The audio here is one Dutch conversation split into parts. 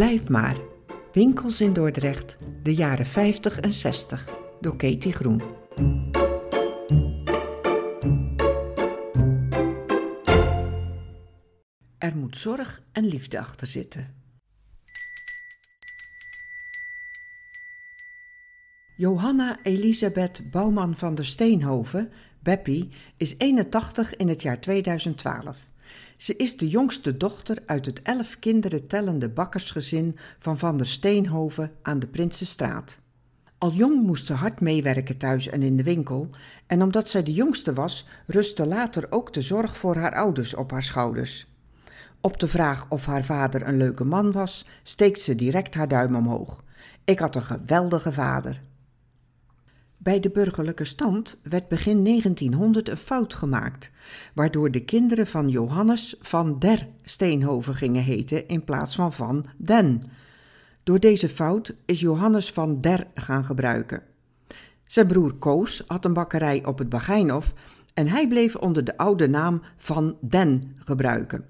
Blijf maar. Winkels in Dordrecht, de jaren 50 en 60, door Katie Groen. Er moet zorg en liefde achter zitten. Johanna Elisabeth Bouwman van der Steenhoven, Beppie, is 81 in het jaar 2012. Ze is de jongste dochter uit het elf kinderen tellende bakkersgezin van Van der Steenhoven aan de Prinsenstraat. Al jong moest ze hard meewerken thuis en in de winkel, en omdat zij de jongste was, rustte later ook de zorg voor haar ouders op haar schouders. Op de vraag of haar vader een leuke man was, steekt ze direct haar duim omhoog. Ik had een geweldige vader. Bij de burgerlijke stand werd begin 1900 een fout gemaakt, waardoor de kinderen van Johannes van der Steenhoven gingen heten in plaats van van den. Door deze fout is Johannes van der gaan gebruiken. Zijn broer Koos had een bakkerij op het Bagijnhof en hij bleef onder de oude naam van den gebruiken.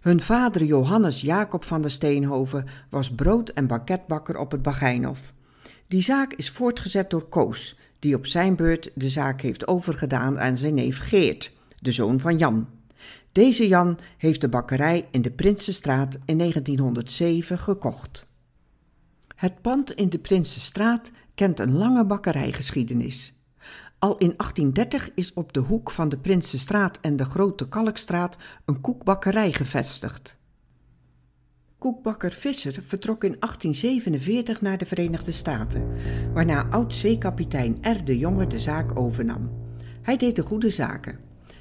Hun vader Johannes Jacob van der Steenhoven was brood- en banketbakker op het Bagijnhof. Die zaak is voortgezet door Koos, die op zijn beurt de zaak heeft overgedaan aan zijn neef Geert, de zoon van Jan. Deze Jan heeft de bakkerij in de Prinsenstraat in 1907 gekocht. Het pand in de Prinsenstraat kent een lange bakkerijgeschiedenis. Al in 1830 is op de hoek van de Prinsenstraat en de Grote Kalkstraat een koekbakkerij gevestigd. Koekbakker Visser vertrok in 1847 naar de Verenigde Staten, waarna oud-zeekapitein R. de Jonge de zaak overnam. Hij deed de goede zaken.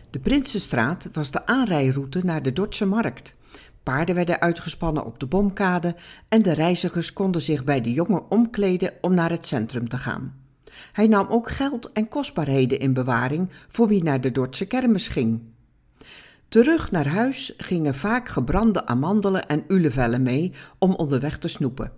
De Prinsenstraat was de aanrijroute naar de Dordtse markt. Paarden werden uitgespannen op de bomkade en de reizigers konden zich bij de jongen omkleden om naar het centrum te gaan. Hij nam ook geld en kostbaarheden in bewaring voor wie naar de Dordtse kermis ging. Terug naar huis gingen vaak gebrande amandelen en ulevellen mee om onderweg te snoepen.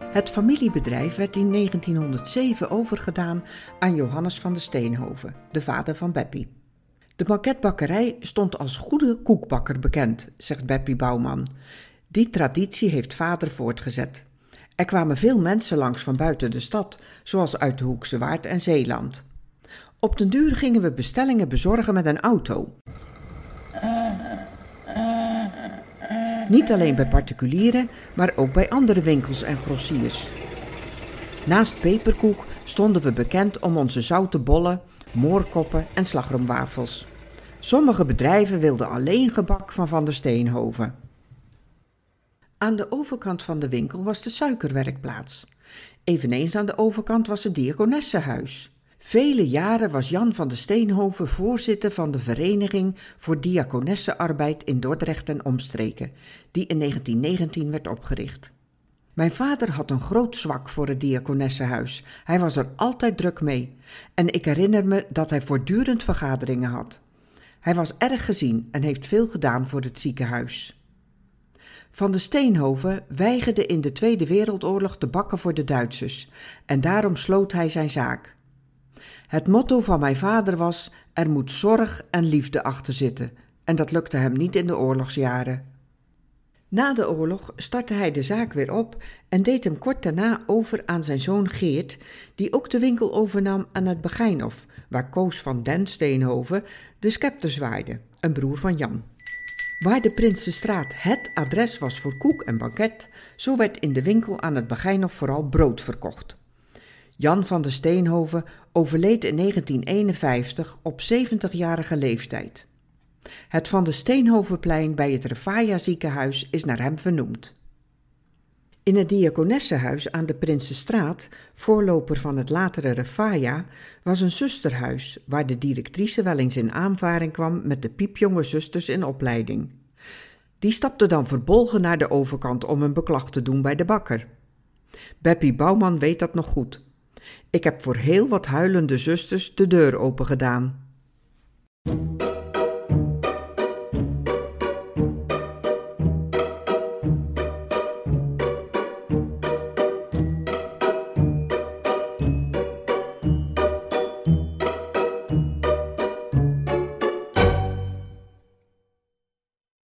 Het familiebedrijf werd in 1907 overgedaan aan Johannes van der Steenhoven, de vader van Beppie. De banketbakkerij stond als goede koekbakker bekend, zegt Beppie Bouwman. Die traditie heeft vader voortgezet. Er kwamen veel mensen langs van buiten de stad, zoals uit de Hoekse Waard en Zeeland. Op den duur gingen we bestellingen bezorgen met een auto. Niet alleen bij particulieren, maar ook bij andere winkels en grossiers. Naast peperkoek stonden we bekend om onze zoute bollen, moorkoppen en slagroomwafels. Sommige bedrijven wilden alleen gebak van Van der Steenhoven. Aan de overkant van de winkel was de suikerwerkplaats. Eveneens aan de overkant was het diakonessenhuis. Vele jaren was Jan van de Steenhoven voorzitter van de Vereniging voor Diakonessenarbeid in Dordrecht en omstreken, die in 1919 werd opgericht. Mijn vader had een groot zwak voor het diakonessenhuis. Hij was er altijd druk mee. En ik herinner me dat hij voortdurend vergaderingen had. Hij was erg gezien en heeft veel gedaan voor het ziekenhuis. Van de Steenhoven weigerde in de Tweede Wereldoorlog te bakken voor de Duitsers en daarom sloot hij zijn zaak. Het motto van mijn vader was: er moet zorg en liefde achter zitten, en dat lukte hem niet in de oorlogsjaren. Na de oorlog startte hij de zaak weer op en deed hem kort daarna over aan zijn zoon Geert, die ook de winkel overnam aan het Begijnhof, waar Koos van den Steenhoven de scepter zwaaide, een broer van Jan. Waar de Prinsenstraat het adres was voor koek en banket, zo werd in de winkel aan het Begijnhof vooral brood verkocht. Jan van der Steenhoven overleed in 1951 op 70-jarige leeftijd. Het van de Steenhovenplein bij het Refaya ziekenhuis is naar hem vernoemd. In het Diakonessenhuis aan de Prinsenstraat, voorloper van het latere Refaya, was een zusterhuis waar de directrice wel eens in aanvaring kwam met de piepjonge zusters in opleiding. Die stapte dan verbolgen naar de overkant om een beklag te doen bij de bakker. Beppie Bouwman weet dat nog goed. Ik heb voor heel wat huilende zusters de deur open gedaan.